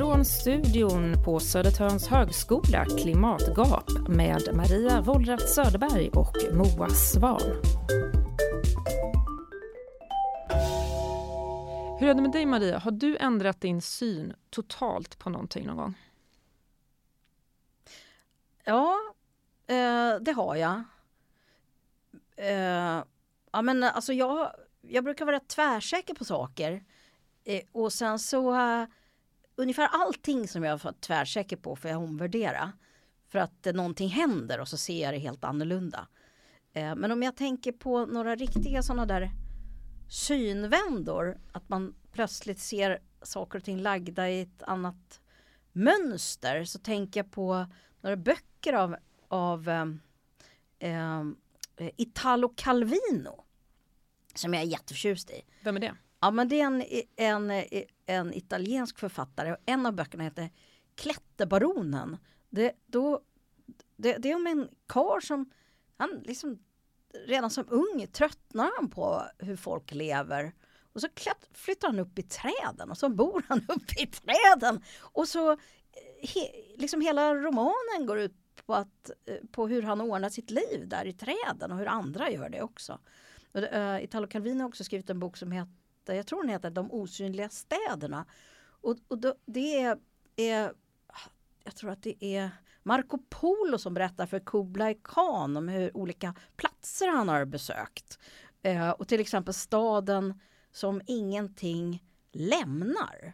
från studion på Södertörns högskola Klimatgap med Maria Wollratz Söderberg och Moa Svan. Hur är det med dig Maria? Har du ändrat din syn totalt på någonting någon gång? Ja, eh, det har jag. Eh, ja, men alltså jag, jag brukar vara tvärsäker på saker. Eh, och sen så ungefär allting som jag var tvärsäker på får jag omvärdera. För att eh, någonting händer och så ser jag det helt annorlunda. Eh, men om jag tänker på några riktiga sådana där synvändor, att man plötsligt ser saker och ting lagda i ett annat mönster, så tänker jag på några böcker av, av eh, eh, Italo Calvino som jag är jätteförtjust i. Vem är det? Ja men det är en, en, en italiensk författare och en av böckerna heter Klätterbaronen. Det, då, det, det är om en kar som han liksom redan som ung tröttnar han på hur folk lever. Och så klätt, flyttar han upp i träden och så bor han upp i träden. Och så eh, he, liksom hela romanen går ut på, att, eh, på hur han ordnar sitt liv där i träden och hur andra gör det också. Uh, Italo Calvino har också skrivit en bok som heter heter, jag tror den heter De osynliga städerna. Och, och då, det är, är, jag tror att det är Marco Polo som berättar för Kublai Khan om hur olika platser han har besökt. Eh, och till exempel staden som ingenting lämnar.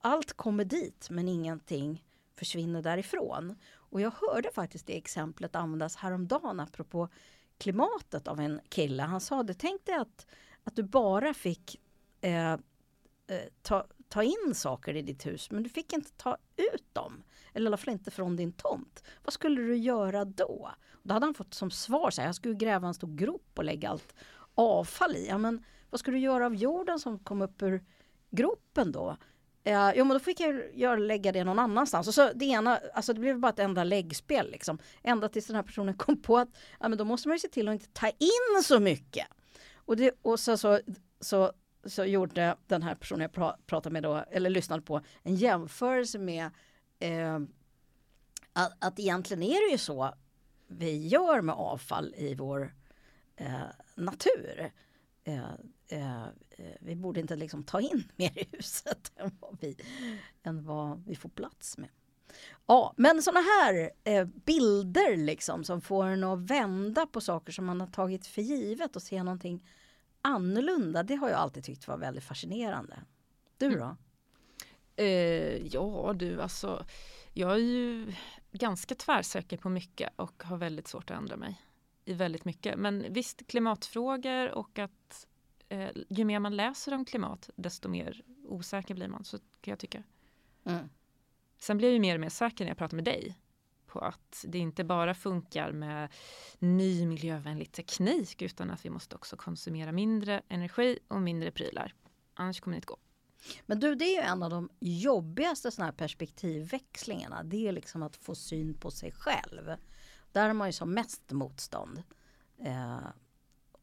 Allt kommer dit men ingenting försvinner därifrån. Och jag hörde faktiskt det exemplet användas häromdagen apropå klimatet av en kille. Han sa det, tänk dig att att du bara fick eh, eh, ta, ta in saker i ditt hus men du fick inte ta ut dem. Eller i alla fall inte från din tomt. Vad skulle du göra då? Då hade han fått som svar så här, jag skulle gräva en stor grop och lägga allt avfall i. Ja, men vad skulle du göra av jorden som kom upp ur gropen då? Ja, jo, men då fick jag jag lägga det någon annanstans. Och så det ena, alltså det blev bara ett enda läggspel liksom. Ända tills den här personen kom på att ja, men då måste man ju se till att inte ta in så mycket. Och, det, och så, så, så, så gjorde den här personen jag pra, pratade med då, eller lyssnade på, en jämförelse med eh, att, att egentligen är det ju så vi gör med avfall i vår eh, natur. Eh, eh, eh vi borde inte liksom ta in mer i huset än vad vi, än vad vi får plats med. Ja, men sådana här eh, bilder liksom som får en att vända på saker som man har tagit för givet och se någonting annorlunda, det har jag alltid tyckt var väldigt fascinerande. Du då? Mm. Eh, ja du, alltså jag är ju ganska tvärsäker på mycket och har väldigt svårt att ändra mig i väldigt mycket. Men visst, klimatfrågor och att eh, ju mer man läser om klimat desto mer osäker blir man, så kan jag tycka. Mm. Sen blir jag ju mer och mer säker när jag pratar med dig på att det inte bara funkar med ny miljövänlig teknik utan att vi måste också konsumera mindre energi och mindre prylar. Annars kommer det inte gå. Men du, det är ju en av de jobbigaste såna här perspektivväxlingarna. Det är liksom att få syn på sig själv. Där har man ju som mest motstånd. Eh,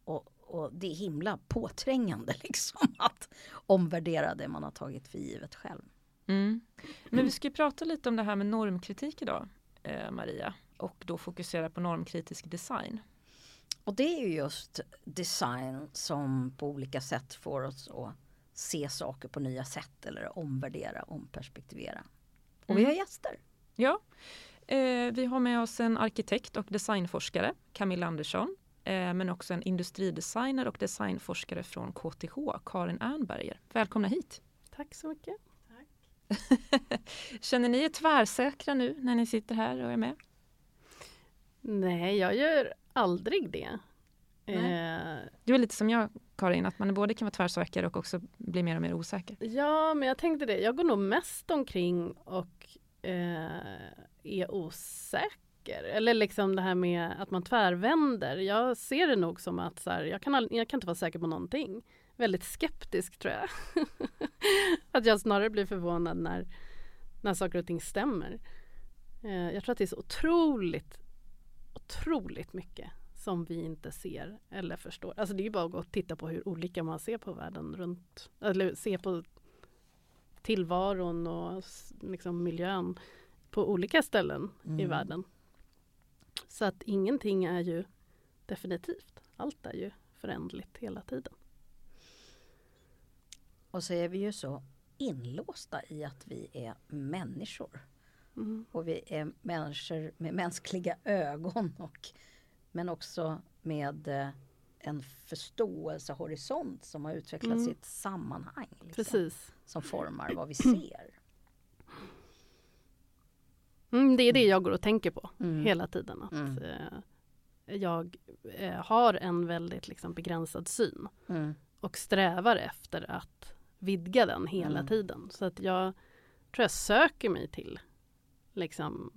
och, och, det är himla påträngande liksom att omvärdera det man har tagit för givet själv. Mm. Men vi ska ju prata lite om det här med normkritik idag, eh, Maria. Och då fokusera på normkritisk design. Och det är ju just design som på olika sätt får oss att se saker på nya sätt eller omvärdera, omperspektivera. Och mm. vi har gäster. Ja, eh, vi har med oss en arkitekt och designforskare, Camilla Andersson. Eh, men också en industridesigner och designforskare från KTH, Karin Ernberger. Välkomna hit! Tack så mycket! Känner ni er tvärsäkra nu när ni sitter här och är med? Nej, jag gör aldrig det. Eh, du är lite som jag Karin, att man både kan vara tvärsäker och också bli mer och mer osäker. Ja, men jag tänkte det. Jag går nog mest omkring och eh, är osäker. Eller liksom det här med att man tvärvänder. Jag ser det nog som att så här, jag, kan, jag kan inte vara säker på någonting väldigt skeptisk tror jag. att jag snarare blir förvånad när, när saker och ting stämmer. Eh, jag tror att det är så otroligt, otroligt mycket som vi inte ser eller förstår. Alltså det är ju bara att gå och titta på hur olika man ser på världen runt, eller ser på tillvaron och liksom miljön på olika ställen i Mm. världen. Så att ingenting är ju definitivt. Allt är ju förändligt hela tiden. Och så är vi ju så inlåsta i att vi är människor. Mm. Och vi är människor med mänskliga ögon och men också med eh, en förståelsehorisont som har utvecklats Mm. i ett sammanhang. Liksom, Precis. Som formar vad vi ser. Mm, det är det jag går och tänker på Mm. hela tiden. Att, Mm. eh, jag eh, har en väldigt liksom, begränsad syn Mm. och strävar efter att vidga den hela Mm. tiden. Så att jag tror jag söker mig till liksom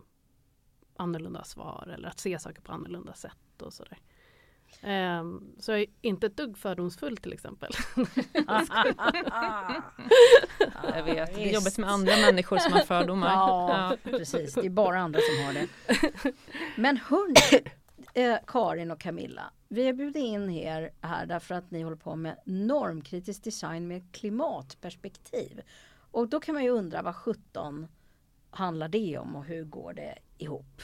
annorlunda svar eller att se saker på annorlunda sätt och sådär. Ehm, så jag är inte ett dugg fördomsfull till exempel. Jag vet, det är jobbigt med andra människor som har fördomar. Ja, precis. Det är bara andra som har det. Men hörni, eh, Karin och Camilla. Vi har bjudit in er här därför att ni håller på med normkritisk design med klimatperspektiv. Och då kan man ju undra vad 17 handlar det om och hur går det ihop?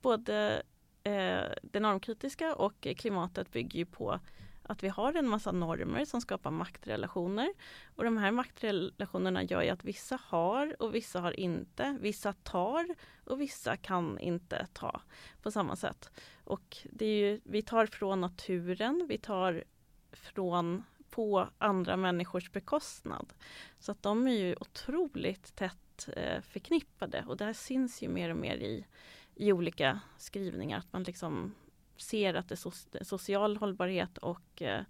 både eh, det normkritiska och klimatet bygger ju på att vi har en massa normer som skapar maktrelationer. Och de här maktrelationerna gör ju att vissa har och vissa har inte. Vissa tar och vissa kan inte ta på samma sätt. Och det är ju, vi tar från naturen, vi tar från på andra människors bekostnad. Så att de är ju otroligt tätt eh, förknippade och det här syns ju mer och mer i i olika skrivningar. Att man liksom ser att det so- social hållbarhet och eh,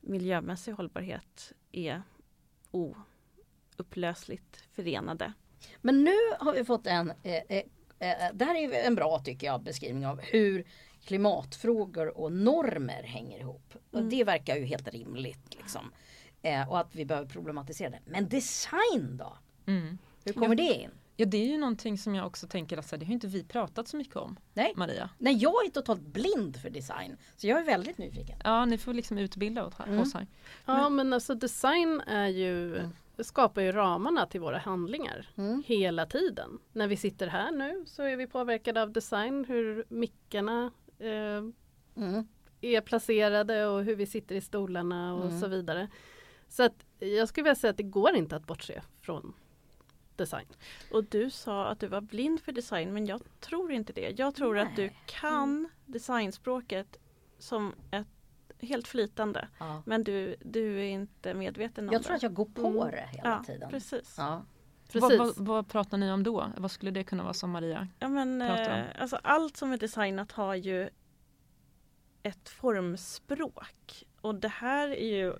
miljömässig hållbarhet är oupplösligt förenade. Men nu har vi fått en, eh, eh, eh, det här är en bra tycker jag beskrivning av hur klimatfrågor och normer hänger ihop. Och Mm. det verkar ju helt rimligt liksom. Eh, och att vi behöver problematisera det. Men design då? Mm. Hur kommer det in? Ja det är ju någonting som jag också tänker att så här, det har ju inte vi pratat så mycket om Nej. Maria. Nej, jag är totalt blind för design. Så jag är väldigt nyfiken. Ja ni får liksom utbilda åt- Mm. oss här. Ja men alltså design är ju, Mm. det skapar ju ramarna till våra handlingar Mm. hela tiden. När vi sitter här nu så är vi påverkade av design, hur mickarna eh, Mm. är placerade och hur vi sitter i stolarna och Mm. så vidare. Så att jag skulle vilja säga att det går inte att bortse från design. Och du sa att du var blind för design men jag tror inte det. Jag tror att du kan designspråket som ett helt flytande. Ja. Men du, du är inte medveten om Jag det. tror att jag går på Mm. det hela ja, tiden. Precis. Ja. Precis. Vad, vad, vad pratar ni om då? Vad skulle det kunna vara som Maria? Ja, men, pratar om. eh, alltså, allt som är designat har ju ett formspråk. Och det här är ju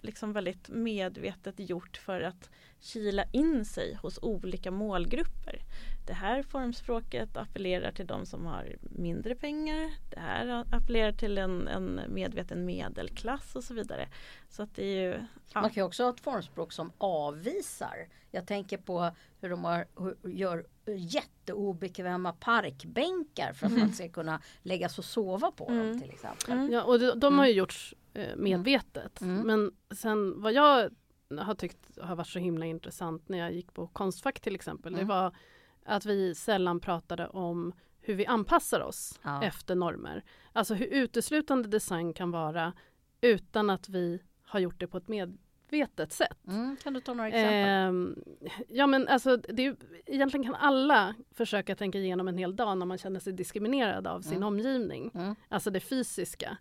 liksom väldigt medvetet gjort för att kila in sig hos olika målgrupper. Det här formspråket appellerar till de som har mindre pengar. Det här appellerar till en, en medveten medelklass och så vidare. Så att det är ju... Ja. Man kan ju också ha ett formspråk som avvisar. Jag tänker på hur de har, hur, gör jätteobekväma parkbänkar för att man ska kunna lägga sig och sova på dem Mm. till exempel. Mm. Ja, och de, de har ju gjorts eh, medvetet. Mm. Men sen vad jag har tyckt har varit så himla intressant när jag gick på Konstfack till exempel. Det Mm. var att vi sällan pratade om hur vi anpassar oss Ja. efter normer. Alltså hur uteslutande design kan vara utan att vi har gjort det på ett medvetet sätt. Mm. Kan du ta några exempel? Ehm, ja men alltså det är, egentligen kan alla försöka tänka igenom en hel dag när man känner sig diskriminerad av sin Mm. omgivning. Mm. Alltså det fysiska.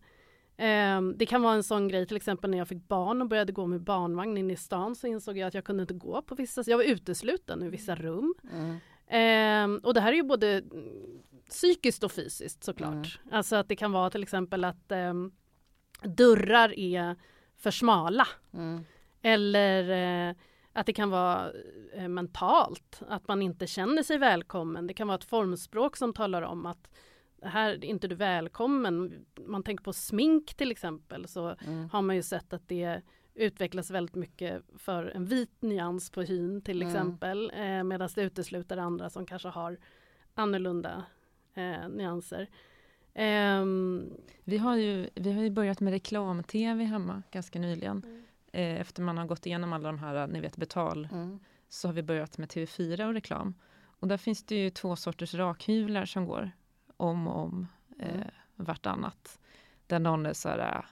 Ehm, det kan vara en sån grej till exempel när jag fick barn och började gå med barnvagn in i stan så insåg jag att jag kunde inte gå på vissa, jag var utesluten ur vissa rum. Mm. Ehm, och det här är ju både mm, psykiskt och fysiskt såklart. Alltså att det kan vara till exempel att ehm, dörrar är för smala. Mm. Eller eh, att det kan vara eh, mentalt, att man inte känner sig välkommen. Det kan vara ett formspråk som talar om att här är inte du välkommen. Man tänker på smink till exempel så Mm. har man ju sett att det utvecklas väldigt mycket för en vit nyans på hyn till Mm. exempel. Eh, Medan det utesluter andra som kanske har annorlunda eh, nyanser. Ehm, Vi har ju, vi har ju börjat med reklam-tv hemma ganska nyligen. Mm. eh, efter man har gått igenom alla de här, ni vet betal, Mm. så har vi börjat med TV4 och reklam. Och där finns det ju två sorters rakhyvlar som går om och om eh, Mm. vartannat. Där någon är så här, äh,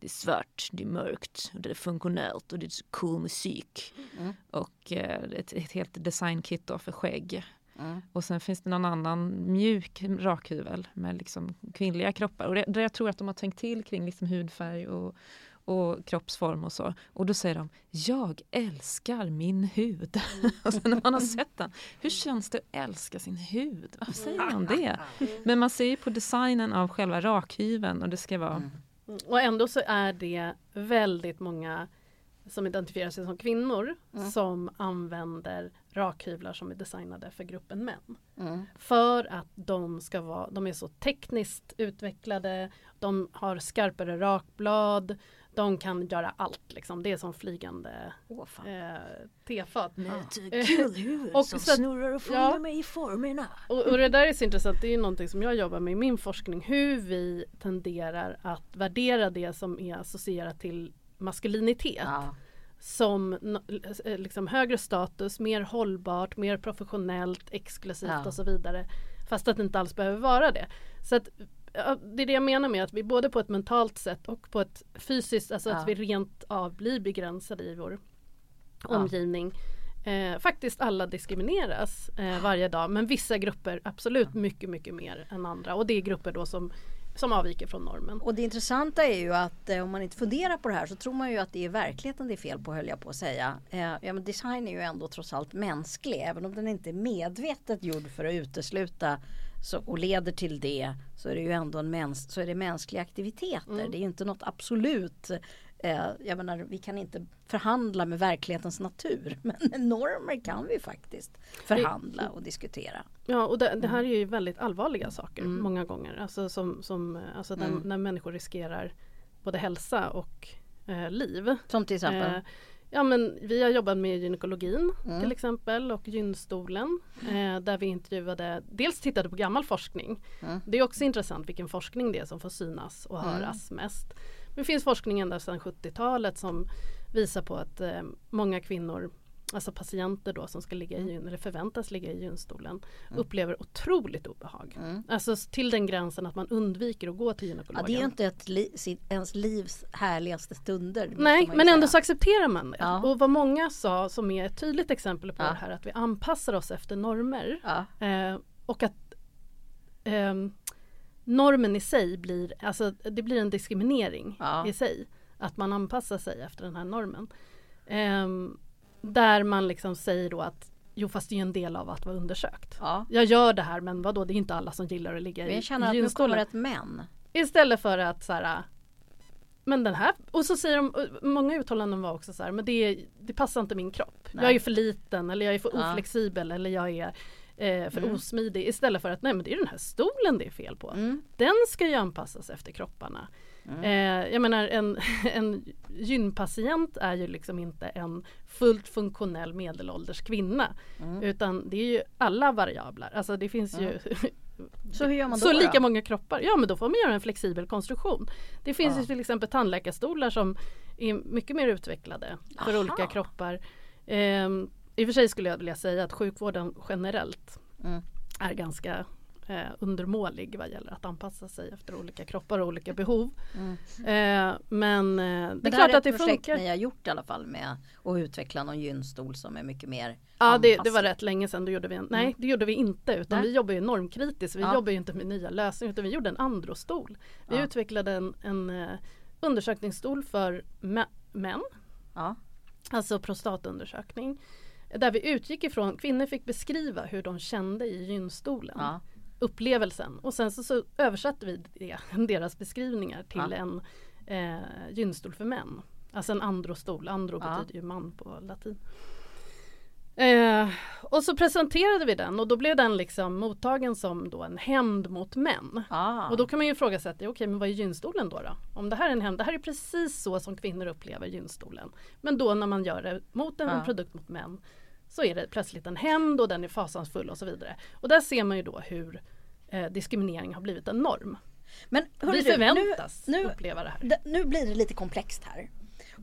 det är svart, det är mörkt, och det är funktionellt och det är så cool musik. Mm. Och eh, ett, ett helt designkit då för skägg. Mm. Och sen finns det någon annan mjuk rakhyvel med liksom kvinnliga kroppar. Och det, där jag tror att de har tänkt till kring liksom hudfärg och, och kroppsform och så. Och då säger de, jag älskar min hud. och sen när man har sett den, hur känns det att älska sin hud? Varför säger man det? Men man ser ju på designen av själva rakhyveln och det ska vara Mm. Och ändå så är det väldigt många som identifierar sig som kvinnor Mm. som använder rakhyvlar som är designade för gruppen män. Mm. För att de ska vara, de är så tekniskt utvecklade, de har skarpare rakblad, de kan göra allt liksom. Det är som flygande fan. eh, tefat. Ja. Kul Och som så att- snurrar och fångar ja. mig i formerna. Och, och det där är så intressant, det är ju någonting som jag jobbar med i min forskning, hur vi tenderar att värdera det som är associerat till maskulinitet Ja. som eh, liksom högre status, mer hållbart, mer professionellt, exklusivt Ja. och så vidare. Fast att det inte alls behöver vara det. Så att, det är det jag menar med att vi både på ett mentalt sätt och på ett fysiskt, alltså Ja. att vi rent av blir begränsade i vår Ja. omgivning. Eh, faktiskt alla diskrimineras eh, varje dag men vissa grupper absolut mycket mycket mer än andra och det är grupper då som, som avviker från normen. Och det intressanta är ju att eh, om man inte funderar på det här så tror man ju att det är verkligheten det är fel på höll jag på att säga. Eh, ja, men design är ju ändå trots allt mänsklig även om den inte är medvetet gjord för att utesluta så, och leder till det så är det ju ändå en mäns så är det mänskliga aktiviteter. Mm. Det är inte något absolut. Eh, jag menar vi kan inte förhandla med verklighetens natur men normer kan vi faktiskt förhandla och diskutera. Ja och det, det här är ju väldigt allvarliga saker Mm. många gånger. Alltså, som, som, alltså när, Mm. när människor riskerar både hälsa och eh, liv. Som till exempel. Eh, ja men vi har jobbat med gynekologin Mm. till exempel och gynstolen eh, där vi intervjuade, dels tittade på gammal forskning. Mm. Det är också intressant vilken forskning det är som får synas och Mm. höras mest. Men det finns forskning ända sedan 70-talet som visar på att eh, många kvinnor Alltså patienter då som ska ligga i gyn, eller förväntas ligga i gynstolen upplever otroligt obehag. Mm. Alltså till den gränsen att man undviker att gå till Ja, gynekologen. det är ju inte ett li- ens livs härligaste stunder. Nej men ändå så accepterar man det. Ja. Och vad många sa som är ett tydligt exempel på Ja. det här att vi anpassar oss efter normer. Ja. Eh, och att ehm, normen i sig blir, alltså det blir en diskriminering Ja. i sig. Att man anpassar sig efter den här normen. Ehm, där man liksom säger då att jo fast det är ju en del av att vara undersökt. Ja. Jag gör det här men vadå det är inte alla som gillar att ligga Men i, jag känner att nu kommer ett men. Istället för att så här, men den här, och så säger de, många uttalanden var också så här, men det, det passar inte min kropp. Nej. Jag är för liten eller jag är för Ja. oflexibel eller jag är eh, för Mm. osmidig. Istället för att nej men det är den här stolen det är fel på. Mm. Den ska ju anpassas efter kropparna. Mm. Eh, jag menar en, en gynpatient är ju liksom inte en fullt funktionell medelålders kvinna. Mm. Utan det är ju alla variabler. Alltså det finns ju Så hur gör man då? så då? lika många kroppar, ja men då får man göra en flexibel konstruktion. Det finns Ja. ju till exempel tandläkarstolar som är mycket mer utvecklade för Aha. olika kroppar. Ehm, I och för sig skulle jag vilja säga att sjukvården generellt Mm. är ganska eh, undermålig vad gäller att anpassa sig efter olika kroppar och olika behov. Mm. Eh, men eh, det är Men det klart här är att det ett projekt funkar. ni har gjort i alla fall med att utveckla någon gynstol som är mycket mer Ja det, det var rätt länge sedan, då gjorde vi en, nej det gjorde vi inte utan Nej. vi jobbar ju normkritiskt. Vi Ja. jobbar ju inte med nya lösningar utan vi gjorde en androstol. Vi Ja. utvecklade en, en eh, undersökningsstol för mä- män, Ja. alltså prostatundersökning. Där vi utgick ifrån, kvinnor fick beskriva hur de kände i gynstolen. Ja. Upplevelsen och sen så, så översatte vi det, deras beskrivningar till Ja. en eh, gynstol för män. Alltså en androstol, andro Ja. betyder ju man på latin. Eh, och så presenterade vi den och då blev den liksom mottagen som då en hämnd mot män. Ah. Och då kan man ju ifrågasätta, okej men vad är gynstolen då, då? Om det här är en hämnd, det här är precis så som kvinnor upplever gynstolen. Men då när man gör det mot en Ja. produkt mot män så är det plötsligt en hämnd och den är fasansfull och så vidare. Och där ser man ju då hur eh, diskriminering har blivit en norm. Men hörru Vi du, förväntas nu, nu, uppleva det här. nu blir det lite komplext här.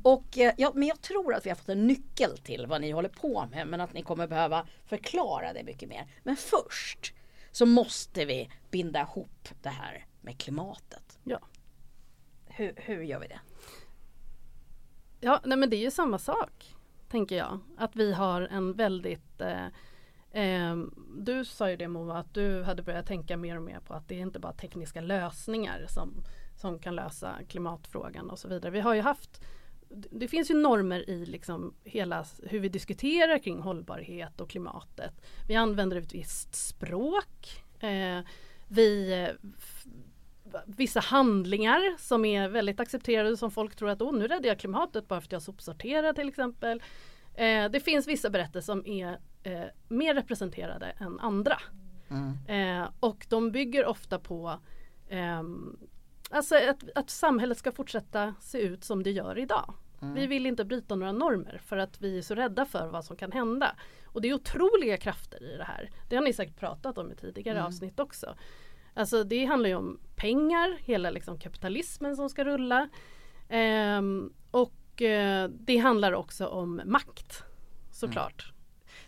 Och, eh, ja, men jag tror att vi har fått en nyckel till vad ni håller på med men att ni kommer behöva förklara det mycket mer. Men först så måste vi binda ihop det här med klimatet. Ja. Hur, hur gör vi det? Ja, nej men det är ju samma sak, tänker jag. Att vi har en väldigt eh, eh, Du sa ju det Moa, att du hade börjat tänka mer och mer på att det är inte bara tekniska lösningar som, som kan lösa klimatfrågan och så vidare. Vi har ju haft det finns ju normer i liksom hela hur vi diskuterar kring hållbarhet och klimatet. Vi använder ett visst språk. Eh, vi eh, vissa handlingar som är väldigt accepterade som folk tror att oh, nu räddar jag klimatet bara för att jag sopsorterar till exempel. Eh, det finns vissa berättelser som är eh, mer representerade än andra. Eh, och de bygger ofta på ehm, alltså att, att samhället ska fortsätta se ut som det gör idag. Vi vill inte bryta några normer för att vi är så rädda för vad som kan hända. Och det är otroliga krafter i det här. Det har ni säkert pratat om i tidigare avsnitt också. Alltså det handlar ju om pengar, hela liksom kapitalismen som ska rulla. Ehm, och eh, det handlar också om makt såklart.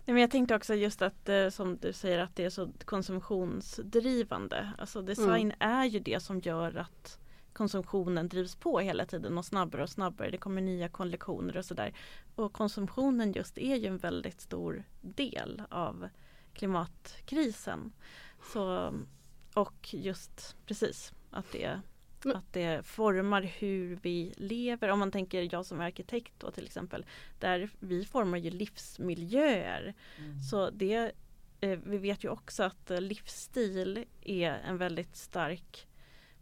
Nej, men jag tänkte också just att eh, som du säger att det är så konsumtionsdrivande. Alltså design är ju det som gör att konsumtionen drivs på hela tiden och snabbare och snabbare. Det kommer nya kollektioner och sådär. Och konsumtionen just är ju en väldigt stor del av klimatkrisen. Så, och just precis att det, att det formar hur vi lever. Om man tänker jag som är arkitekt då till exempel. Där vi formar ju livsmiljöer. Så det, eh, vi vet ju också att eh, livsstil är en väldigt stark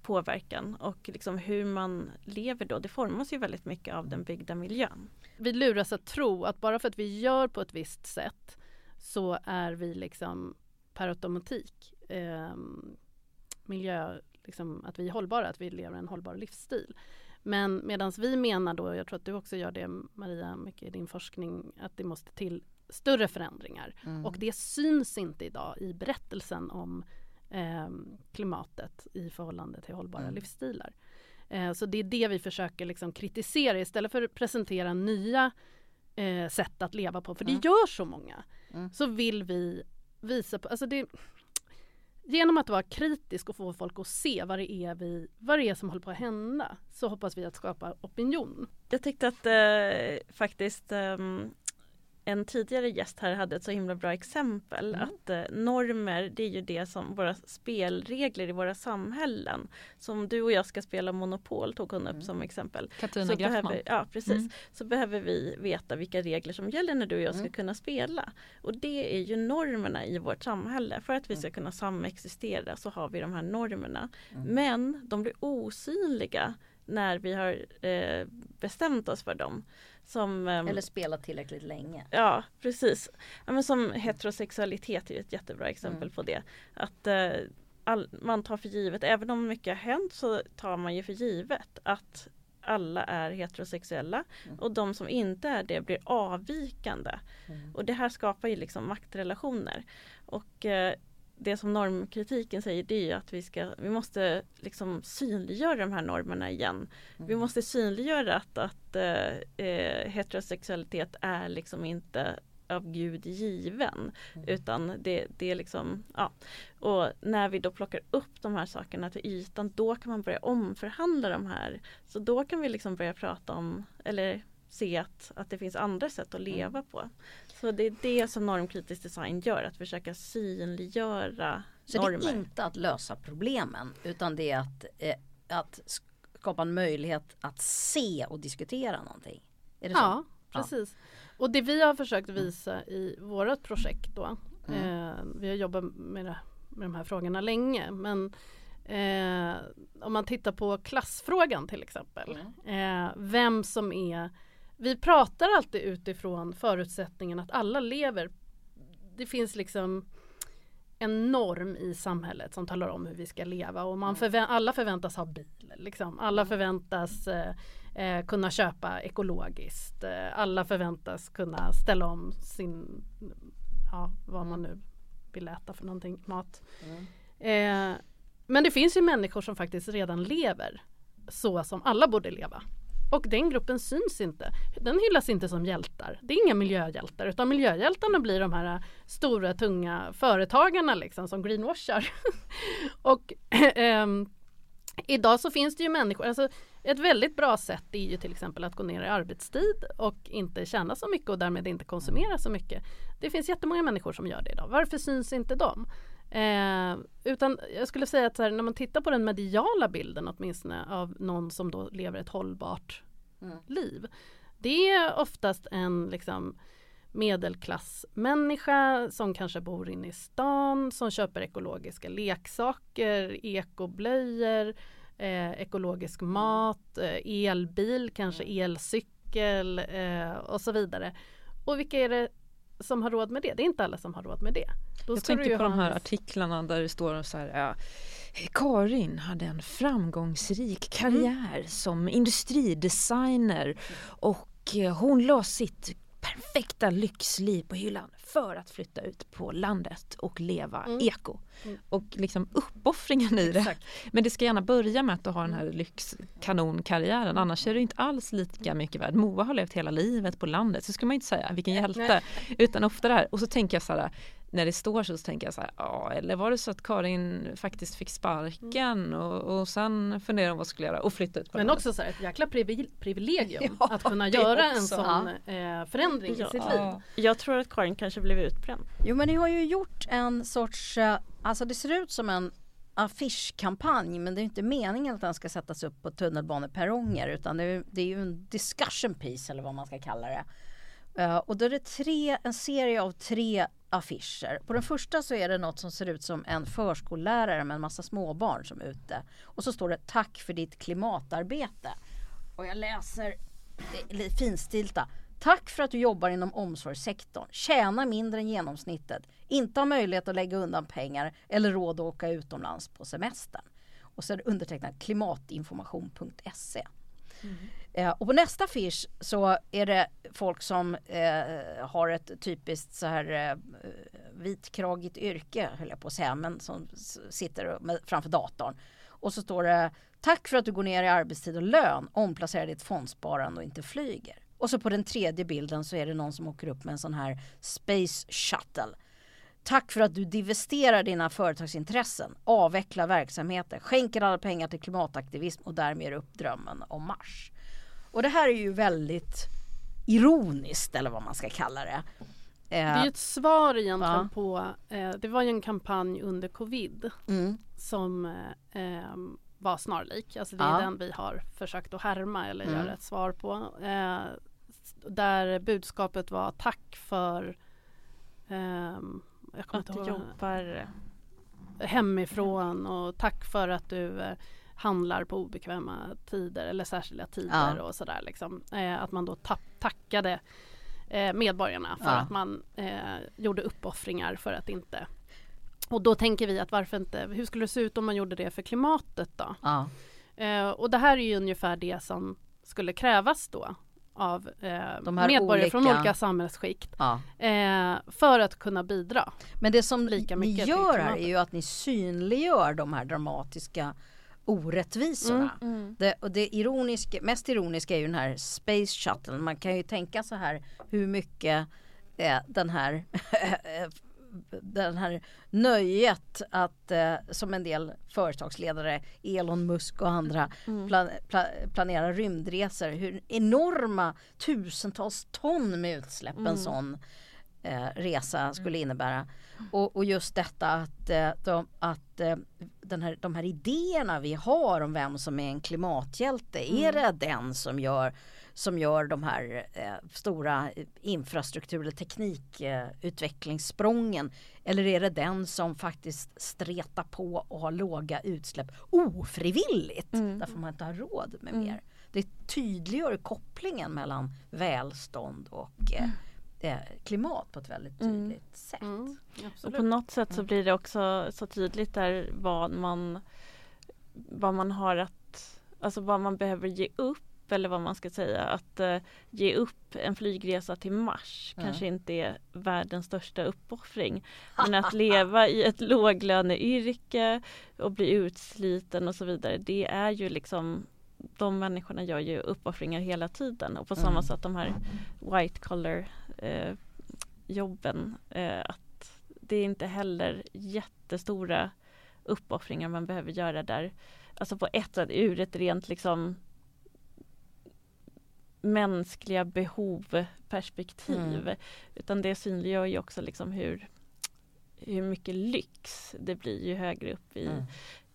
påverkan och liksom hur man lever då det formas ju väldigt mycket av den byggda miljön. Vi luras att tro att bara för att vi gör på ett visst sätt så är vi liksom per automatik eh, miljö, liksom att vi är hållbara, att vi lever en hållbar livsstil. Men medan vi menar då, jag tror att du också gör det Maria, mycket i din forskning, att det måste till större förändringar. Och det syns inte idag i berättelsen om eh, klimatet i förhållande till hållbara livsstilar. Eh, så det är det vi försöker liksom kritisera istället för att presentera nya eh, sätt att leva på, för det gör så många. Så vill vi visa på, alltså det, genom att vara kritisk och få folk att se vad det är, vi, vad det är som håller på att hända så hoppas vi att skapa opinion. Jag tyckte att eh, faktiskt eh, en tidigare gäst här hade ett så himla bra exempel att eh, normer det är ju det som våra spelregler i våra samhällen. Som du och jag ska spela Monopol tog hon upp som exempel. Katarina så Graffman. behöver, ja, precis. Mm. Så behöver vi veta vilka regler som gäller när du och jag ska kunna spela. Och det är ju normerna i vårt samhälle. För att vi ska kunna samexistera så har vi de här normerna. Men de blir osynliga när vi har eh, bestämt oss för dem. Som, ehm, Eller spela tillräckligt länge. Ja precis. Ja, men som heterosexualitet är ett jättebra exempel på det. Att eh, all, man tar för givet, även om mycket har hänt så tar man ju för givet att alla är heterosexuella och de som inte är det blir avvikande. Och det här skapar ju liksom maktrelationer. Och eh, det som normkritiken säger det är ju att vi, ska, vi måste liksom synliggöra de här normerna igen. Vi måste synliggöra att, att eh, eh, heterosexualitet är liksom inte av Gud given. Utan det, det är liksom, ja. Och när vi då plockar upp de här sakerna till ytan då kan man börja omförhandla de här. Så då kan vi liksom börja prata om, eller se att, att det finns andra sätt att leva på. Så det är det som normkritisk design gör, att försöka synliggöra Så normer. det är inte att lösa problemen utan det är att, eh, att skapa en möjlighet att se och diskutera någonting. Är det så? Ja, precis. Och det vi har försökt visa i vårt projekt då, eh, vi har jobbat med, det, med de här frågorna länge, men eh, om man tittar på klassfrågan till exempel, eh, vem som är vi pratar alltid utifrån förutsättningen att alla lever, det finns liksom en norm i samhället som talar om hur vi ska leva och man förvä- alla förväntas ha bil. Liksom. Alla förväntas eh, eh, kunna köpa ekologiskt. Eh, alla förväntas kunna ställa om sin, ja vad man nu vill äta för någonting, mat. Eh, men det finns ju människor som faktiskt redan lever så som alla borde leva. Och den gruppen syns inte. Den hyllas inte som hjältar. Det är inga miljöhjältar utan miljöhjältarna blir de här äh, stora tunga företagarna liksom som greenwashar. och eh, idag så finns det ju människor, alltså ett väldigt bra sätt är ju till exempel att gå ner i arbetstid och inte tjäna så mycket och därmed inte konsumera så mycket. Det finns jättemånga människor som gör det idag. Varför syns inte de? Eh, utan jag skulle säga att här, när man tittar på den mediala bilden åtminstone av någon som då lever ett hållbart Mm. liv. Det är oftast en liksom, medelklassmänniska som kanske bor inne i stan, som köper ekologiska leksaker, ekoblöjor, eh, ekologisk mat, eh, elbil, kanske elcykel eh, och så vidare. Och vilka är det som har råd med det? Det är inte alla som har råd med det. Då Jag ju på de här en- artiklarna där det står så här ja, Karin hade en framgångsrik karriär som industridesigner och eh, hon la sitt perfekta lyxliv på hyllan för att flytta ut på landet och leva Mm. eko. Mm. Och liksom uppoffringen i det. Exakt. Men det ska gärna börja med att du har den här lyxkanonkarriären annars är du inte alls lika mycket värd. Moa har levt hela livet på landet så ska man inte säga vilken hjälte. Utan ofta det här och så tänker jag så här när det står så, så tänker jag så här, ja eller var det så att Karin faktiskt fick sparken och, och sen funderade hon vad skulle göra och flytta ut på Men landet. också så här, ett jäkla privi- privilegium Ja, att kunna göra en också. sån eh, förändring Ja. i sitt liv. Ja. Jag tror att Karin kanske blev utbränd. Jo men ni har ju gjort en sorts, eh, alltså det ser ut som en affischkampanj men det är inte meningen att den ska sättas upp på tunnelbaneperronger utan det är, det är ju en discussion piece eller vad man ska kalla det. Eh, och då är det tre, en serie av tre affischer. På den första så är det något som ser ut som en förskollärare med en massa småbarn som är ute. Och så står det tack för ditt klimatarbete. Och jag läser det finstilta. Tack för att du jobbar inom omsorgssektorn. Tjänar mindre än genomsnittet. Inte har möjlighet att lägga undan pengar eller råd att åka utomlands på semestern. Och så är det undertecknat klimatinformation.se. Eh, och på nästa affisch så är det folk som eh, har ett typiskt så här eh, vitkragigt yrke höll jag på att säga men som sitter med, framför datorn. Och så står det Tack för att du går ner i arbetstid och lön, omplacerar ditt fondsparande och inte flyger. Och så på den tredje bilden så är det någon som åker upp med en sån här Space Shuttle. Tack för att du divesterar dina företagsintressen, avvecklar verksamheten, skänker alla pengar till klimataktivism och därmed ger upp drömmen om Mars. Och det här är ju väldigt ironiskt eller vad man ska kalla det. Det är ju Eh, ett svar egentligen Ja. på, eh, det var ju en kampanj under covid mm, som eh, ehm, var snarlik. Alltså det är Ja. den vi har försökt att härma eller Mm. göra ett svar på. Eh, där budskapet var tack för ehm, jag kommer Att du ihåg, jobbar hemifrån och tack för att du eh, handlar på obekväma tider eller särskilda tider Ja. och sådär. Liksom. Eh, att man då tackade eh, medborgarna för Ja. att man eh, gjorde uppoffringar för att inte och då tänker vi att varför inte, hur skulle det se ut om man gjorde det för klimatet då? ja, Eh, och det här är ju ungefär det som skulle krävas då av eh, medborgare från olika- olika samhällsskikt ja. eh, för att kunna bidra. Men det som Lika ni mycket till gör här är ju att ni synliggör de här dramatiska orättvisorna. Mm. Det, och det ironiska, mest ironiska är ju den här Space Shuttle. Man kan ju tänka så här hur mycket eh, den här den här nöjet att eh, som en del företagsledare Elon Musk och andra plan, pla, planerar rymdresor. Hur enorma tusentals ton med utsläpp en sån eh, resa skulle innebära. Och, och just detta att, eh, de, att eh, den här, de här idéerna vi har om vem som är en klimathjälte, är det den som gör som gör de här eh, stora infrastruktur eller teknikutvecklingssprången? Eller är det den som faktiskt stretar på och har låga utsläpp ofrivilligt? Därför man inte har råd med mer. Det tydliggör kopplingen mellan välstånd och eh, eh, klimat på ett väldigt tydligt sätt. Mm, Och på något sätt så blir det också så tydligt där vad man vad man har att, alltså vad man behöver ge upp eller vad man ska säga att eh, ge upp en flygresa till Mars Ja. kanske inte är världens största uppoffring. Men att leva i ett låglöneyrke och bli utsliten och så vidare det är ju liksom de människorna gör ju uppoffringar hela tiden och på samma Mm. sätt de här white collar eh, jobben eh, att det är inte heller jättestora uppoffringar man behöver göra där. Alltså på ett sätt ur ett rent liksom mänskliga behov perspektiv. Mm. Utan det synliggör ju också liksom hur, hur mycket lyx det blir ju högre upp i Mm.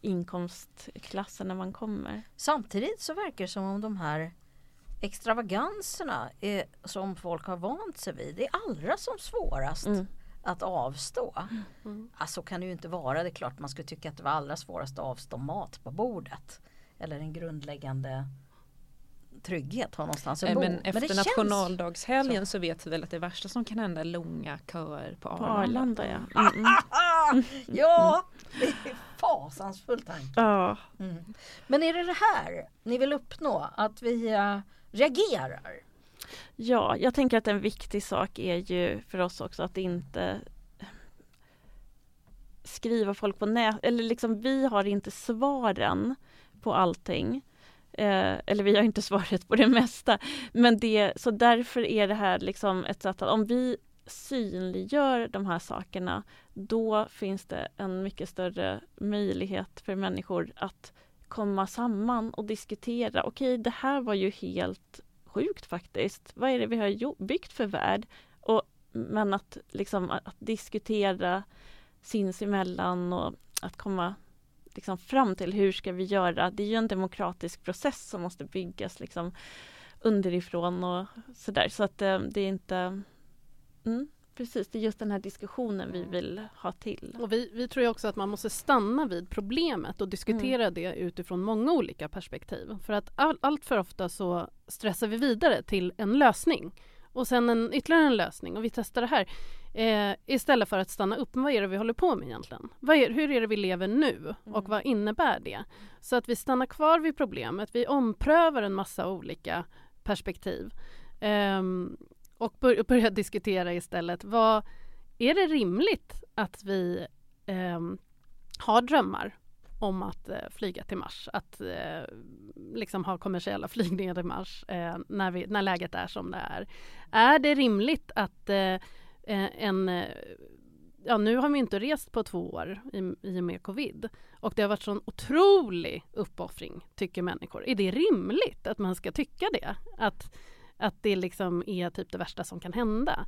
Inkomstklasserna man kommer. Samtidigt så verkar det som om de här extravaganserna är, som folk har vant sig vid, det är allra som svårast Mm. att avstå. Mm. Alltså kan det ju inte vara, det är klart man skulle tycka att det var allra svårast att avstå mat på bordet. Eller en grundläggande trygghet, ha någonstans att bo. Men efter känns- nationaldagshelgen så. vet vi väl att det värsta som kan hända är långa köer på På Arlanda. Arlanda ja. Mm, mm. Ah, ja, det är fasansfull tanke. ja. Mm. Men är det det här ni vill uppnå? Att vi äh, reagerar? Ja, jag tänker att en viktig sak är ju för oss också att inte skriva folk på nät, eller liksom vi har inte svaren på allting. Eh, eller vi har inte svaret på det mesta. Men det, så därför är det här liksom ett sätt att om vi synliggör de här sakerna då finns det en mycket större möjlighet för människor att komma samman och diskutera. Okej, det här var ju helt sjukt faktiskt. Vad är det vi har byggt för värld? Och, men att, liksom, att, att diskutera sinsemellan och att komma liksom, fram till hur ska vi göra? Det är ju en demokratisk process som måste byggas liksom, underifrån och sådär. Så att eh, det är inte... Mm, precis, det är just den här diskussionen vi vill ha till. Och vi, vi tror också att man måste stanna vid problemet och diskutera det utifrån många olika perspektiv. För att all, allt för ofta så stressar vi vidare till en lösning och sen en, ytterligare en lösning och vi testar det här. Eh, istället för att stanna upp, vad är det vi håller på med egentligen? Är, hur är det vi lever nu och Mm. vad innebär det? Så att vi stannar kvar vid problemet, vi omprövar en massa olika perspektiv. Ehm, och bör, börja diskutera istället, vad, är det rimligt att vi eh, har drömmar om att eh, flyga till Mars, att eh, liksom ha kommersiella flygningar till Mars eh, när, vi, när läget är som det är. Är det rimligt att eh, eh en eh, Ja, nu har vi inte rest på två år i, i och med covid och det har varit sån otrolig uppoffring, tycker människor. Är det rimligt att man ska tycka det? Att, att det liksom är typ det värsta som kan hända?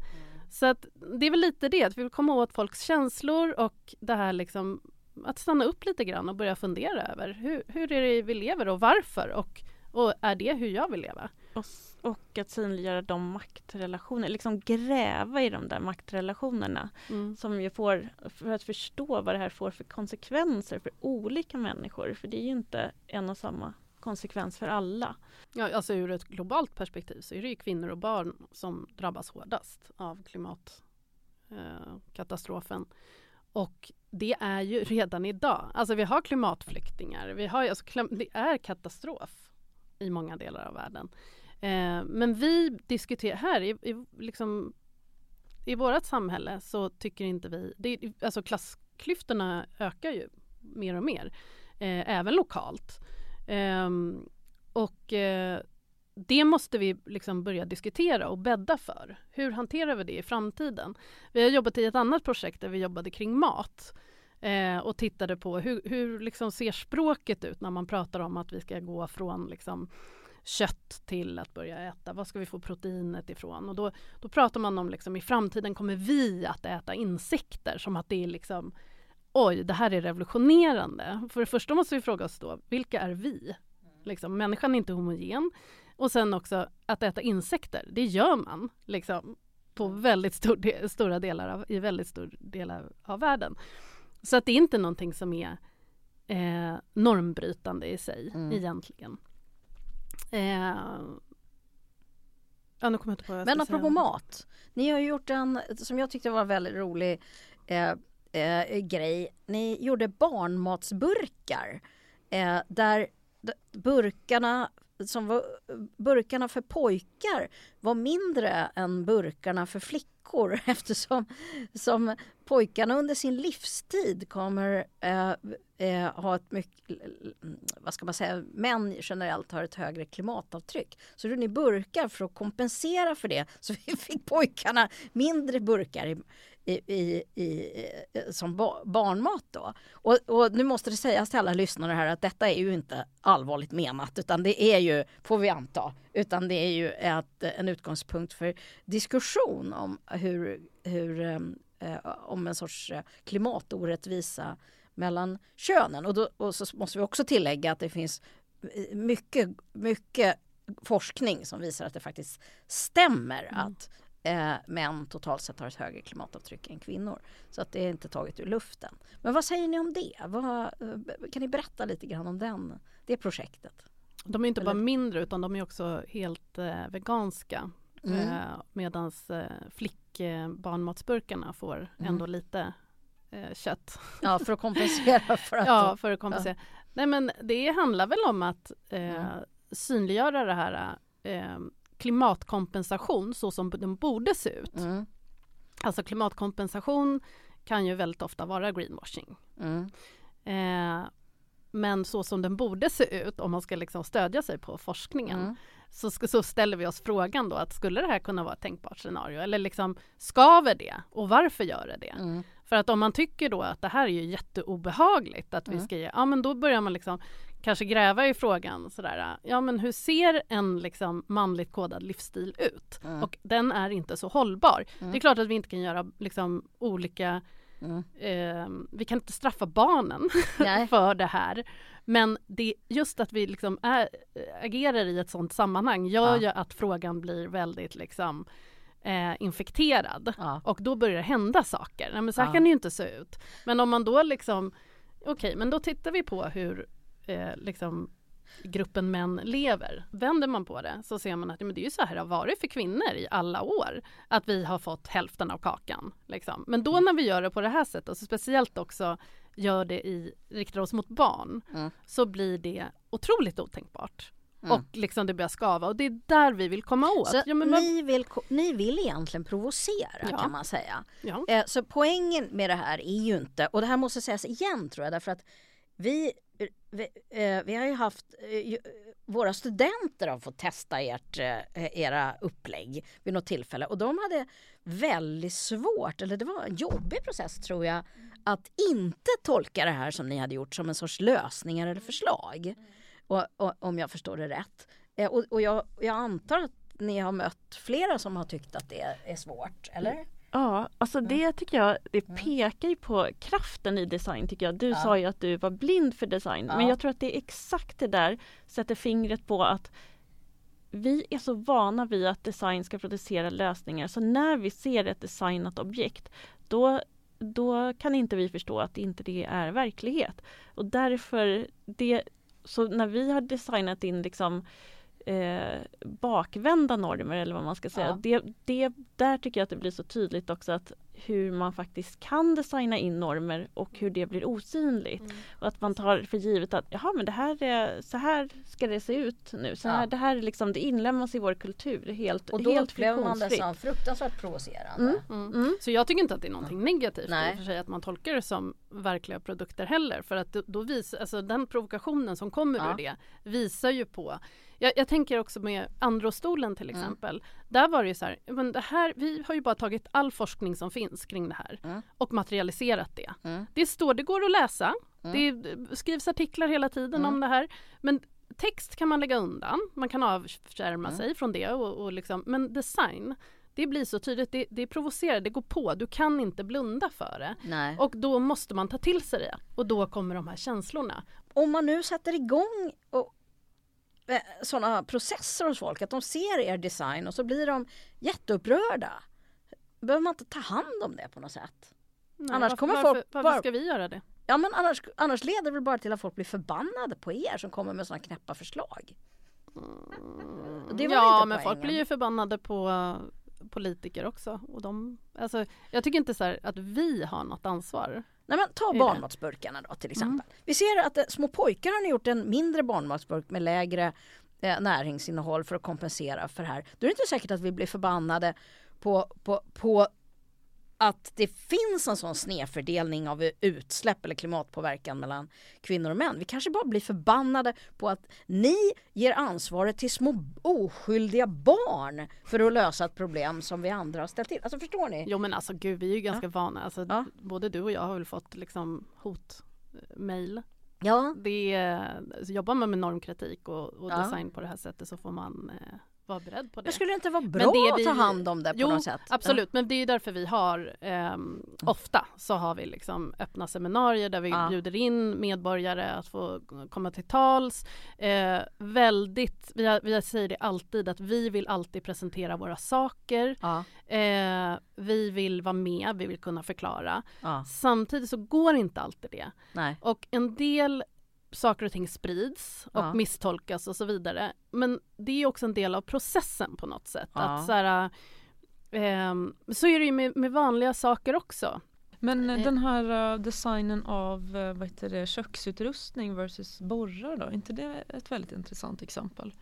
Så att det är väl lite det, att vi vill komma åt folks känslor och det här liksom att stanna upp lite grann och börja fundera över hur, hur är det vi lever och varför och, och är det hur jag vill leva? Och, och att synliggöra de maktrelationer, liksom gräva i de där maktrelationerna Mm. som ju får, för att förstå vad det här får för konsekvenser för olika människor. För det är ju inte en och samma konsekvens för alla. Ja, alltså ur ett globalt perspektiv så är det ju kvinnor och barn som drabbas hårdast av klimatkatastrofen. Eh, och det är ju redan idag. Alltså vi har klimatflyktingar. Vi har, alltså, klim- det är katastrof i många delar av världen. Eh, men vi diskuterar här i, i, liksom, i vårt samhälle så tycker inte vi... Det, alltså klassklyftorna ökar ju mer och mer. Eh, även lokalt. Um, och uh, det måste vi liksom börja diskutera och bädda för. Hur hanterar vi det i framtiden? Vi har jobbat i ett annat projekt där vi jobbade kring mat eh, och tittade på hur, hur liksom ser språket ut när man pratar om att vi ska gå från liksom, kött till att börja äta. Var ska vi få proteinet ifrån? Och då, då pratar man om liksom, i framtiden kommer vi att äta insekter som att det är liksom oj, det här är revolutionerande. För det första måste vi fråga oss då, vilka är vi? Liksom, människan är inte homogen. Och sen också att äta insekter, det gör man liksom på väldigt stor de stora delar av, i väldigt stor delar av världen. Så att det är inte någonting som är eh, normbrytande i sig Mm. egentligen. Eh, ja, nu kommer jag inte på vad jag Men apropå säga. mat. Ni har gjort en, som jag tyckte var väldigt rolig eh, eh, grej. Ni gjorde barnmatsburkar. Eh, där burkarna som var, burkarna för pojkar var mindre än burkarna för flickor. eftersom som pojkarna under sin livstid kommer eh, eh, ha ett mycket, vad ska man säga, män generellt har ett högre klimatavtryck. Så gjorde ni burkar för att kompensera för det så vi fick pojkarna mindre burkar i, i, i, i, som ba, barnmat då. Och, och, nu måste det sägas till alla lyssnare här att detta är ju inte allvarligt menat utan det är ju, får vi anta, utan det är ju ett, en utgångspunkt för diskussion om hur, hur eh, om en sorts eh, klimatorättvisa mellan könen. Och, då, och så måste vi också tillägga att det finns mycket, mycket forskning som visar att det faktiskt stämmer mm. att eh, män totalt sett har ett högre klimatavtryck än kvinnor. Så att det är inte taget ur luften. Men vad säger ni om det? Vad, eh, kan ni berätta lite grann om den, det projektet? De är inte Eller? bara mindre utan de är också helt eh, veganska. Mm. Eh, Medan eh, flickbarnmatsburkarna får mm. ändå lite eh, kött. Ja, för att kompensera. För att ja, för att kompensera. Ja. Nej, men det handlar väl om att eh, mm. synliggöra det här eh, klimatkompensation så som den borde se ut. Mm. Alltså klimatkompensation kan ju väldigt ofta vara greenwashing. Mm. Eh, men så som den borde se ut om man ska liksom stödja sig på forskningen mm. så, så, ställer vi oss frågan då att skulle det här kunna vara ett tänkbart scenario eller liksom skaver det och varför gör det det? Mm. För att om man tycker då att det här är ju jätteobehagligt att vi mm. ska ge, ja men då börjar man liksom kanske gräva i frågan sådär, ja men hur ser en liksom manligt kodad livsstil ut? Mm. Och den är inte så hållbar. Mm. Det är klart att vi inte kan göra liksom olika Mm. Eh, vi kan inte straffa barnen för det här. Men det, just att vi liksom är, agerar i ett sådant sammanhang gör ja. ju att frågan blir väldigt liksom eh, infekterad. Ja. Och då börjar det hända saker. Nej, men så här ja. kan det ju inte se ut. Men om man då liksom Okej, okay, men då tittar vi på hur eh, liksom gruppen män lever. Vänder man på det så ser man att men det är ju så här det har varit för kvinnor i alla år. Att vi har fått hälften av kakan. Liksom. Men då mm. när vi gör det på det här sättet och speciellt också gör det i, riktar oss mot barn mm. så blir det otroligt otänkbart. Mm. Och liksom det börjar skava och det är där vi vill komma åt. Ja, men ni, vill, ni vill egentligen provocera ja. kan man säga. Ja. Eh, så poängen med det här är ju inte, och det här måste sägas igen tror jag därför att vi vi, eh, vi, har ju haft, eh, eh, våra studenter har fått testa ert, eh, era upplägg vid något tillfälle och de hade väldigt svårt, eller det var en jobbig process tror jag, att inte tolka det här som ni hade gjort som en sorts lösningar eller förslag. Och, och om jag förstår det rätt. Eh, och, och jag, jag, antar att ni har mött flera som har tyckt att det är svårt, eller? Ja, alltså mm. det tycker jag, det mm. pekar ju på kraften i design tycker jag. Du ja. sa ju att du var blind för design, ja. men jag tror att det är exakt det där sätter fingret på att vi är så vana vid att design ska producera lösningar så när vi ser ett designat objekt då, då kan inte vi förstå att inte det är verklighet. Och därför, det, så när vi har designat in liksom eh, bakvända normer eller vad man ska säga. Ja. Det, det, där tycker jag att det blir så tydligt också att hur man faktiskt kan designa in normer och hur det blir osynligt. Mm. Och att man tar för givet att jaha men det här är, så här ska det se ut nu. Så här, ja. Det här är liksom, det inlämnas i vår kultur helt Och då helt upplever man det som fruktansvärt provocerande. Mm. Mm. mm. Så jag tycker inte att det är någonting negativt Nej. för sig att man tolkar det som verkliga produkter heller. För att då visar, alltså den provokationen som kommer ja. ur det visar ju på jag, jag, tänker också med Androstolen till mm. exempel. Mm. Där var det ju så här, men det här, vi har ju bara tagit all forskning som finns kring det här mm. och materialiserat det. Mm. Det står, det går att läsa. Mm. Det skrivs artiklar hela tiden om mm. det här. Men text kan man lägga undan. Man kan avskärma sig från det och, och liksom, men design det blir så tydligt, det, det provocerar, det går på, du kan inte blunda för det. Nej. Och då måste man ta till sig det och då kommer de här känslorna. Om man nu sätter igång och, Eh, sådana processer hos folk att de ser er design och så blir de jätteupprörda. Behöver man inte ta hand om det på något sätt? Nej, annars varför, kommer folk varför, varför bara... ska vi göra det? Ja men annars, annars leder det väl bara till att folk blir förbannade på er som kommer med sådana knäppa förslag. Mm. ja men folk blir ju förbannade på politiker också. Och de, alltså, jag tycker inte så att vi har något ansvar. Nej, men ta barnmatsburkarna då till exempel. Mm. Vi ser att eh, små pojkar har gjort en mindre barnmatsburk med lägre eh, näringsinnehåll för att kompensera för det här. Då är det inte säkert att vi blir förbannade på, på, på att det finns en sån snedfördelning av utsläpp eller klimatpåverkan mellan kvinnor och män. Vi kanske bara blir förbannade på att ni ger ansvaret till små oskyldiga barn för att lösa ett problem som vi andra har ställt till. Alltså förstår ni? Jo men alltså gud vi är ju ganska vana. Alltså, Ja. Både du och jag har väl fått liksom hotmail. Ja, Det är, alltså, jobbar man med normkritik och, och Ja. design på det här sättet så får man eh, vara beredd på det. men skulle inte vara bra det att vi- ta hand om det på Jo, något sätt? Absolut, men det är därför vi har ehm, ofta så har vi liksom öppna seminarier där vi Ja. bjuder in medborgare att få komma till tals. Eh, väldigt, vi, har, vi säger det alltid att vi vill alltid presentera våra saker. Ja, Eh, vi vill vara med, vi vill kunna förklara. ja, Samtidigt så går inte alltid det. nej. Och en del saker och ting sprids och Ja. misstolkas och så vidare. Men det är också en del av processen på något sätt. Ja. Att så, här, ehm, så är det ju med, med vanliga saker också. Men eh, Eh. den här eh, designen av eh, vad heter det, köksutrustning versus borrar då, är inte det ett väldigt intressant exempel?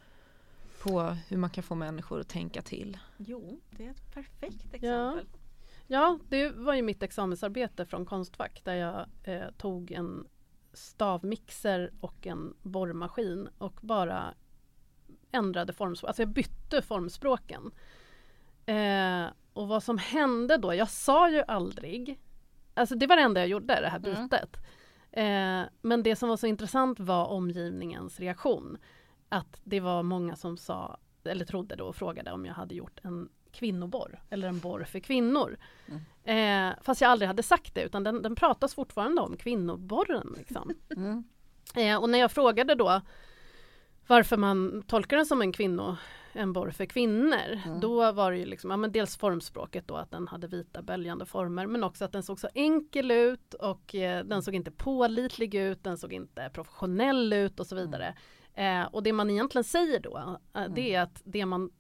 På hur man kan få människor att tänka till. Jo, det är ett perfekt Ja. exempel. Ja, det var ju mitt examensarbete från Konstfack där jag eh, tog en stavmixer och en borrmaskin och bara ändrade formspråk. Alltså jag bytte formspråken. Eh, och vad som hände då, jag sa ju aldrig, alltså det var det enda jag gjorde, det här Mm. bytet. Eh, men det som var så intressant var omgivningens reaktion. Att det var många som sa, eller trodde då och frågade om jag hade gjort en kvinnoborr eller en borr för kvinnor. Eh, fast jag aldrig hade sagt det utan den, den pratas fortfarande om kvinnoborren. Liksom. Mm. Eh, och när jag frågade då varför man tolkar den som en kvinno, en borr för kvinnor. Mm. Då var det ju liksom, ja, men dels formspråket då att den hade vita böljande former men också att den såg så enkel ut och eh, den såg inte pålitlig ut, den såg inte professionell ut och så vidare. Eh, och det man egentligen säger då, eh, det är att det man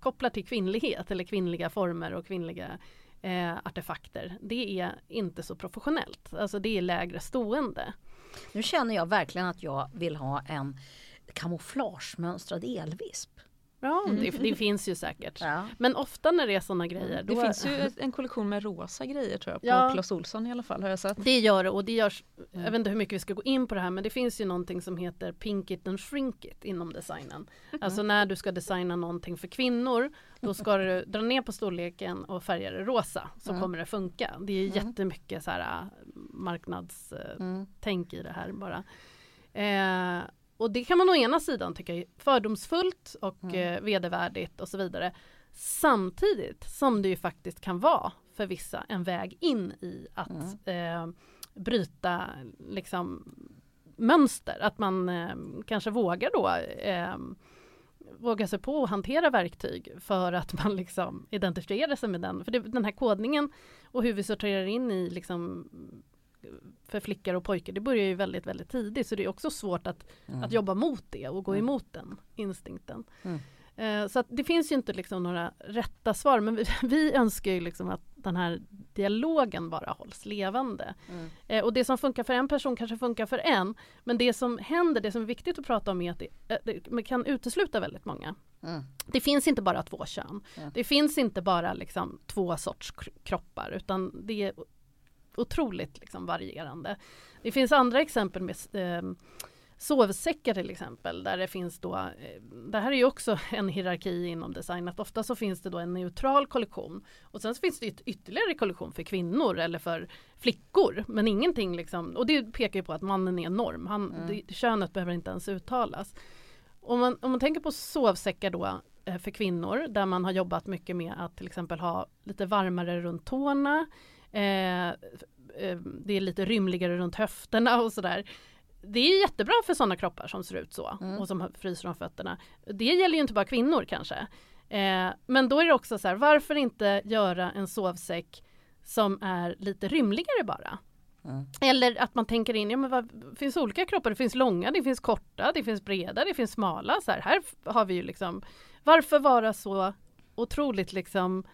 kopplar till kvinnlighet eller kvinnliga former och kvinnliga eh, artefakter, det är inte så professionellt. Alltså det är lägre stående. Nu känner jag verkligen att jag vill ha en kamouflagemönstrad elvisp. Ja, det, det finns ju säkert. Ja. Men ofta när det är sådana grejer, Det finns ju en kollektion med rosa grejer tror jag på Ja. Clas Ohlson i alla fall har jag sett. det gör det och det görs, jag vet inte hur mycket vi ska gå in på det här men det finns ju någonting som heter pink it and shrink it inom designen. Alltså när du ska designa någonting för kvinnor då ska du dra ner på storleken och färga det rosa så Mm. kommer det funka. Det är Mm. jättemycket så här marknadstänk Mm. i det här bara. Eh, och det kan man å ena sidan tycka är fördomsfullt och Mm. eh, vedervärdigt och så vidare. Samtidigt som det ju faktiskt kan vara för vissa en väg in i att Mm. eh, bryta liksom mönster. Att man eh, kanske vågar då eh, våga sig på att hantera verktyg för att man liksom identifierar sig med den. För det, den här kodningen och hur vi sorterar in i liksom för flickor och pojkar, det börjar ju väldigt, väldigt tidigt. Så det är också svårt att, Mm. att jobba mot det och gå Mm. emot den instinkten. Mm. Eh, så det finns ju inte liksom några rätta svar, men vi, vi önskar ju liksom att den här dialogen bara hålls levande. Mm. Eh, och det som funkar för en person kanske funkar för en, men det som händer, det som är viktigt att prata om är att det, eh, det kan utesluta väldigt många. Mm. Det finns inte bara två kön. Ja. Det finns inte bara liksom två sorts kr- kroppar utan det är otroligt liksom varierande. Det finns andra exempel med eh, sovsäckar till exempel där det finns då, eh, det här är ju också en hierarki inom design, att ofta så finns det då en neutral kollektion och sen så finns det yt- ytterligare kollektion för kvinnor eller för flickor men ingenting liksom, och det pekar ju på att mannen är norm, Han, Mm. det, könet behöver inte ens uttalas. Om man, om man tänker på sovsäckar då eh, för kvinnor där man har jobbat mycket med att till exempel ha lite varmare runt tårna. Eh, eh, det är lite rymligare runt höfterna och sådär. Det är jättebra för sådana kroppar som ser ut så Mm. och som fryser om fötterna. Det gäller ju inte bara kvinnor kanske. Eh, men då är det också så här, varför inte göra en sovsäck som är lite rymligare bara? Mm. Eller att man tänker in, ja men vad, finns olika kroppar, det finns långa, det finns korta, det finns breda, det finns smala. Så här, här har vi ju liksom, varför vara så otroligt liksom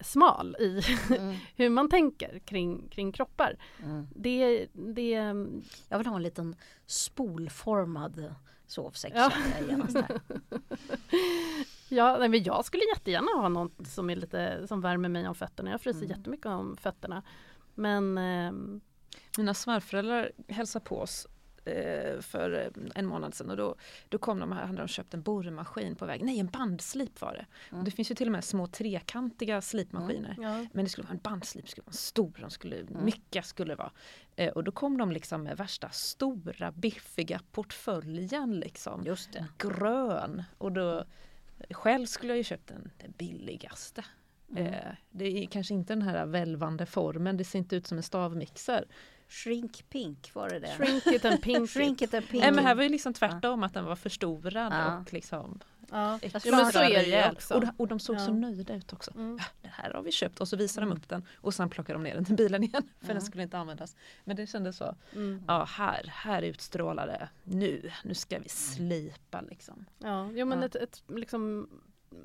smal i Mm. hur man tänker kring, kring kroppar? Mm. Det, det, Jag vill ha en liten spolformad sovsäck Ja. Ja, nej, men jag skulle jättegärna ha något som, är lite, som värmer mig om fötterna. Jag fryser Mm. jättemycket om fötterna. Men ehm, Mina svärföräldrar hälsade på oss eh, för eh, en månad sedan och då, då kom de här, hade de köpt en borrmaskin på väg. Nej, en bandslip var det. Mm. Och det finns ju till och med små trekantiga slipmaskiner. ja. Men det skulle vara en bandslip, skulle vara stor, de skulle, Mm. mycket skulle det vara. Eh, och då kom de liksom med värsta stora biffiga portföljen liksom. Just det. Grön. Och då, själv skulle jag ju köpt den, den billigaste. Mm. Eh, det är kanske inte den här välvande formen, det ser inte ut som en stavmixer. Shrink pink var det det? Shrink it and pink Shrink it. and pink. Nej men här var ju liksom tvärtom att den var förstorad Ja. och liksom Ja. men så är det också. Och, de- och de såg så Ja. nöjda ut också. Mm. "Ja, Det här har vi köpt och så visar de upp den och sen plockar de ner den till bilen igen för Ja. den skulle inte användas. Men det kändes så, Mm. ja här, här utstrålar det nu, nu ska vi slipa liksom. Ja, jo, men Ja. ett, ett liksom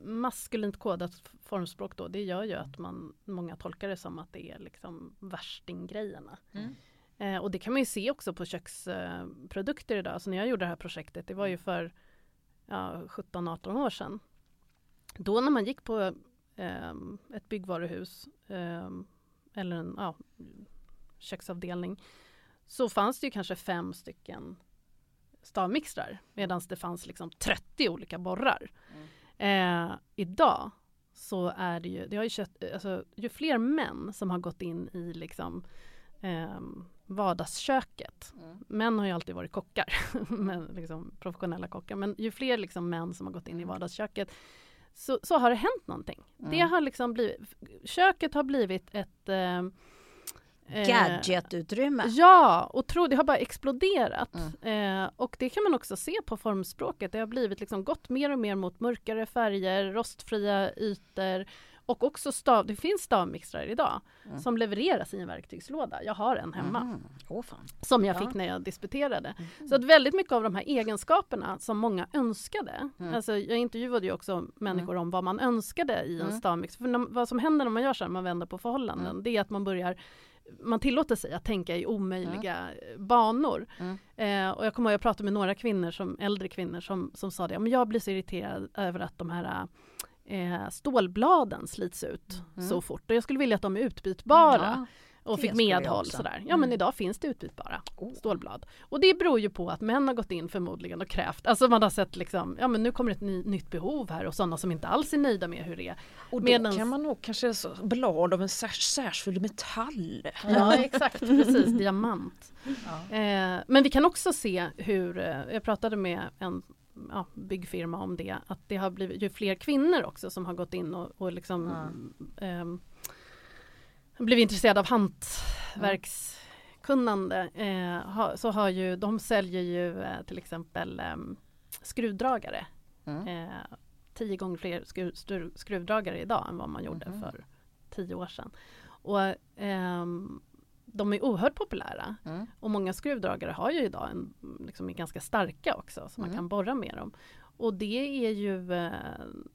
maskulint kodat formspråk då, det gör ju att man, många tolkar det som att det är liksom värstinggrejerna. Mm. Eh, och det kan man ju se också på köksprodukter eh, produkter idag. Så när jag gjorde det här projektet, det var ju för ja, 17-18 år sedan. Då när man gick på ehm, ett byggvaruhus ehm, eller en ja, köksavdelning så fanns det ju kanske fem stycken stavmixrar medan det fanns liksom 30 olika borrar. Eh, idag så är det ju, det har ju, kött, alltså, ju fler män som har gått in i liksom ehm, vardagsköket. Mm. Män har ju alltid varit kockar, men liksom professionella kockar. Men ju fler liksom män som har gått in i vardagsköket så, så har det hänt någonting. Det Mm. har liksom blivit, köket har blivit ett ehm, eh, Gadgetutrymme. Ja, och tro, det har bara exploderat. Mm. Eh, och det kan man också se på formspråket. Det har blivit liksom gått mer och mer mot mörkare färger, rostfria ytor och också stav, det finns stavmixrar idag Mm. som levereras i en verktygslåda. Jag har en hemma. Åh fan. som jag Ja. fick när jag disputerade. Mm. Så att väldigt mycket av de här egenskaperna som många önskade. Mm. Alltså jag intervjuade ju också människor om vad man önskade i en Mm. stavmix. För när, vad som händer när man gör så här, man vänder på förhållanden, Mm. det är att man börjar man tillåter sig att tänka i omöjliga eh, banor. Mm. Eh, och jag kommer ihåg, jag pratade med några kvinnor, som, äldre kvinnor som, som sa det, "Ja, men jag blir så irriterad över att de här eh, stålbladen slits ut Mm. så fort. Och jag skulle vilja att de är utbytbara Ja. och fick medhåll. Sådär. Ja men Mm. idag finns det utbytbara Oh. stålblad. Och det beror ju på att män har gått in förmodligen och krävt, alltså man har sett liksom, ja men nu kommer ett ny, nytt behov här och sådana som inte alls är nöjda med hur det är. Och då Medans- kan man nog kanske så blad av en särs, särskild metall. Ja exakt, precis, diamant. Ja. Eh, men vi kan också se hur, eh, jag pratade med en ja, byggfirma om det, att det har blivit ju fler kvinnor också som har gått in och, och liksom ehm, blivit intresserade av hantverkskunnande. Eh, ha, så har ju, de säljer ju eh, till exempel ehm, skruvdragare. Mm. Eh, tio gånger fler skruv, skruv, skruvdragare idag än vad man gjorde Mhm. för tio år sedan. Och ehm, de är oerhört populära. Mm. Och många skruvdragare har ju idag en, liksom är ganska starka också så man Mm. kan borra med dem. Och det är ju eh,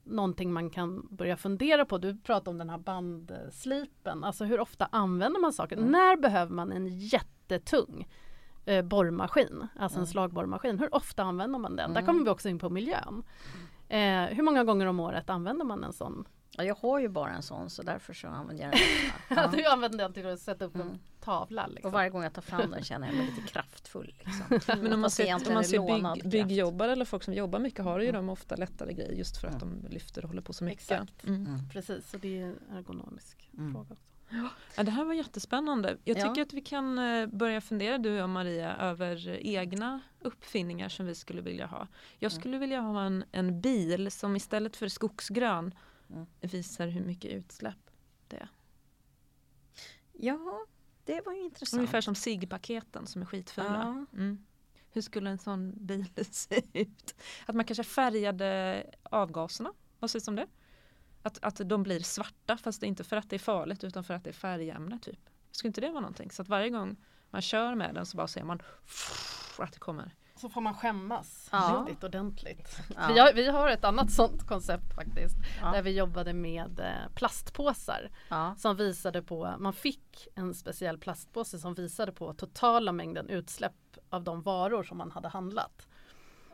någonting man kan börja fundera på. Du pratade om den här bandslipen. Alltså hur ofta använder man saker? Mm. När behöver man en jättetung eh, borrmaskin? Alltså en Mm. slagborrmaskin. Hur ofta använder man den? Där Mm. kommer vi också in på miljön. Eh, hur många gånger om året använder man en sån? Ja, jag har ju bara en sån så därför så använder jag den. Ja. du använder den till att sätta upp Mm. en tavla. Liksom. Och varje gång jag tar fram den känner jag mig lite kraftfull. Liksom. Men om man ser, om man ser bygg, byggjobbare eller folk som jobbar mycket har ju Mm. de ofta lättare grejer just för att Mm. de lyfter och håller på så mycket. Exakt. Mm. Mm. Precis, så det är en ergonomisk Mm. fråga också. Ja, det här var jättespännande. Jag Ja. tycker att vi kan eh, börja fundera du och Maria över egna uppfinningar som vi skulle vilja ha. Jag Mm. skulle vilja ha en, en bil som istället för skogsgrön Mm. visar hur mycket utsläpp det är. Ja, det var ju intressant. Ungefär som SIG-paketen som är skitfula. Ja. Mm. Hur skulle en sån bil se ut? Att man kanske färgade avgaserna, vad sägs om det? Att, att de blir svarta fast inte för att det är farligt utan för att det är färgämne typ. Skulle inte det vara någonting? Så att varje gång man kör med den så bara ser man att det kommer. Så får man skämmas Ja. riktigt ordentligt. Ja. Vi, har, vi har ett annat sånt koncept faktiskt. Ja. Där vi jobbade med eh, plastpåsar. Ja. Som visade på, man fick en speciell plastpåse som visade på totala mängden utsläpp av de varor som man hade handlat.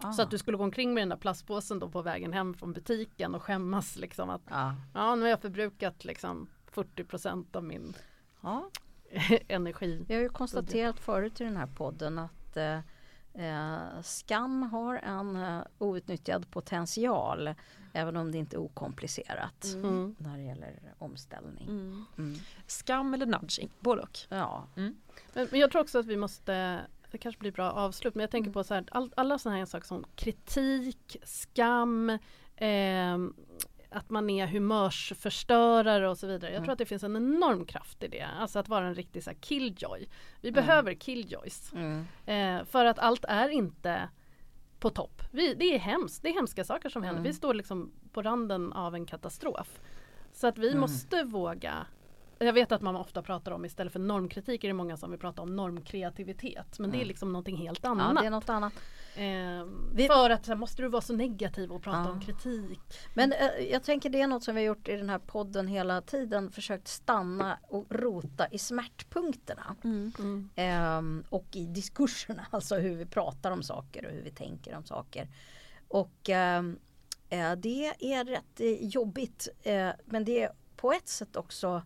Ah. Så att du skulle gå omkring med den där plastpåsen då på vägen hem från butiken och skämmas liksom att Ja. ja nu har jag förbrukat liksom 40% av min Ja. energi. Vi har ju konstaterat förut i den här podden att eh, eh, skam har en eh, outnyttjad potential även om det inte är okomplicerat Mm. när det gäller omställning. Mm. Mm. Skam eller nudging, både och. Ja. Men, men jag tror också att vi måste det kanske blir bra avslut men jag tänker på så här, all, alla sådana här saker som kritik, skam, ehm, att man är humörsförstörare och så vidare. Jag Mm. tror att det finns en enorm kraft i det. Alltså att vara en riktig så killjoy. Vi behöver killjoys. Mm. Eh, för att allt är inte på topp. Vi, det är hemskt. Det är hemska saker som händer. Mm. Vi står liksom på randen av en katastrof. Så att vi Mm. måste våga jag vet att man ofta pratar om istället för normkritik är det många som vill prata om normkreativitet. Men det är Mm. liksom någonting helt ja, annat. det är något annat. Ehm, Vi- För att så här, måste du vara så negativ och prata Ja. om kritik. Men eh, jag tänker det är något som vi har gjort i den här podden hela tiden. Försökt stanna och rota i smärtpunkterna. Mm. Ehm, och i diskurserna, alltså hur vi pratar om saker och hur vi tänker om saker. Och ehm, eh, det är rätt eh, jobbigt eh, men det är på ett sätt också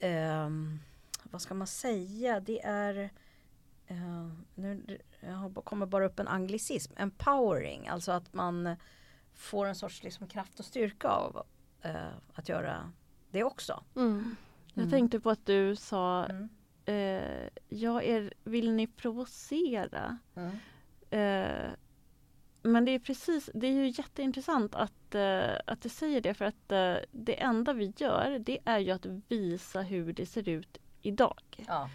ehm, vad ska man säga, det är eh, nu jag kommer bara upp en anglicism, empowering, alltså att man får en sorts liksom, kraft och styrka av eh, att göra det också. Jag Mm. tänkte på att du sa Mm. eh, jag är, vill ni provocera? Mm. Eh, men det är precis, det är ju jätteintressant att, eh, att du säger det för att eh, det enda vi gör det är ju att visa hur det ser ut idag. Ja.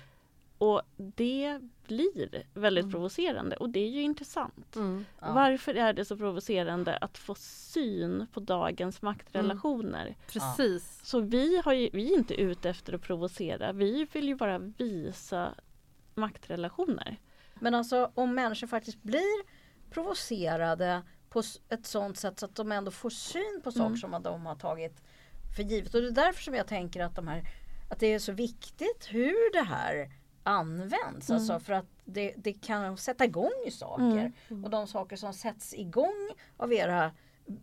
Och det blir väldigt Mm. provocerande och det är ju intressant. Mm. Ja. Varför är det så provocerande att få syn på dagens maktrelationer? Precis. Så vi, har ju, vi är inte ute efter att provocera, vi vill ju bara visa maktrelationer. Men alltså om människor faktiskt blir provocerade på ett sånt sätt så att de ändå får syn på saker Mm. som de har tagit för givet. Och det är därför som jag tänker att, de här, att det är så viktigt hur det här används. Mm. Alltså för att det, det kan sätta igång saker. Mm. Och de saker som sätts igång av era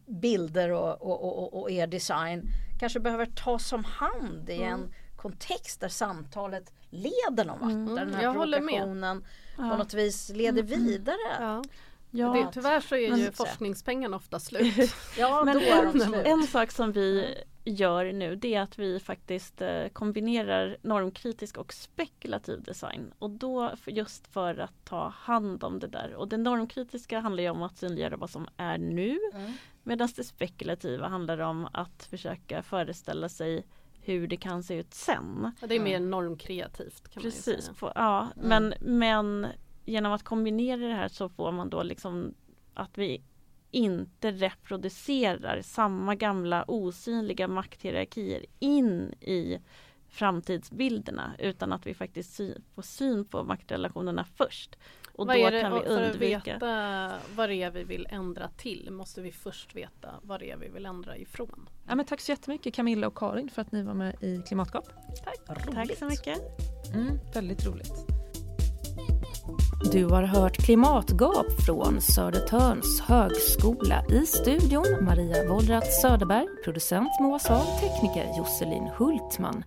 bilder och, och, och, och- er design kanske behöver tas om hand i en kontext där samtalet leder någon vart. Mm. Där den här Jag håller med. provokationen på något vis leder vidare. Ja. Ja. Det, tyvärr så är Men- ju forskningspengarna ofta slut. Ja, Men då är de en, slut. en sak som vi gör nu det är att vi faktiskt eh, kombinerar normkritisk och spekulativ design. Och då just för att ta hand om det där. Och det normkritiska handlar ju om att synliggöra vad som är nu. Mm. Medan det spekulativa handlar om att försöka föreställa sig hur det kan se ut sen. Ja, Det är mer normkreativt kan man ju Precis, säga. på, ja, Mm. men, men genom att kombinera det här så får man då liksom att vi inte reproducerar samma gamla osynliga makthierarkier in i framtidsbilderna utan att vi faktiskt sy- får syn på maktrelationerna först. Och vad då är det, kan vi och för att undvika veta vad det är vi vill ändra till måste vi först veta vad det är vi vill ändra ifrån. Ja, men tack så jättemycket Camilla och Karin för att ni var med i Klimatgap. Tack så mycket. Mm, väldigt roligt. Du har hört Klimatgap från Södertörns högskola. I studion Maria Wollratz Söderberg, producent Moa Sahl, tekniker Josselin Hultman.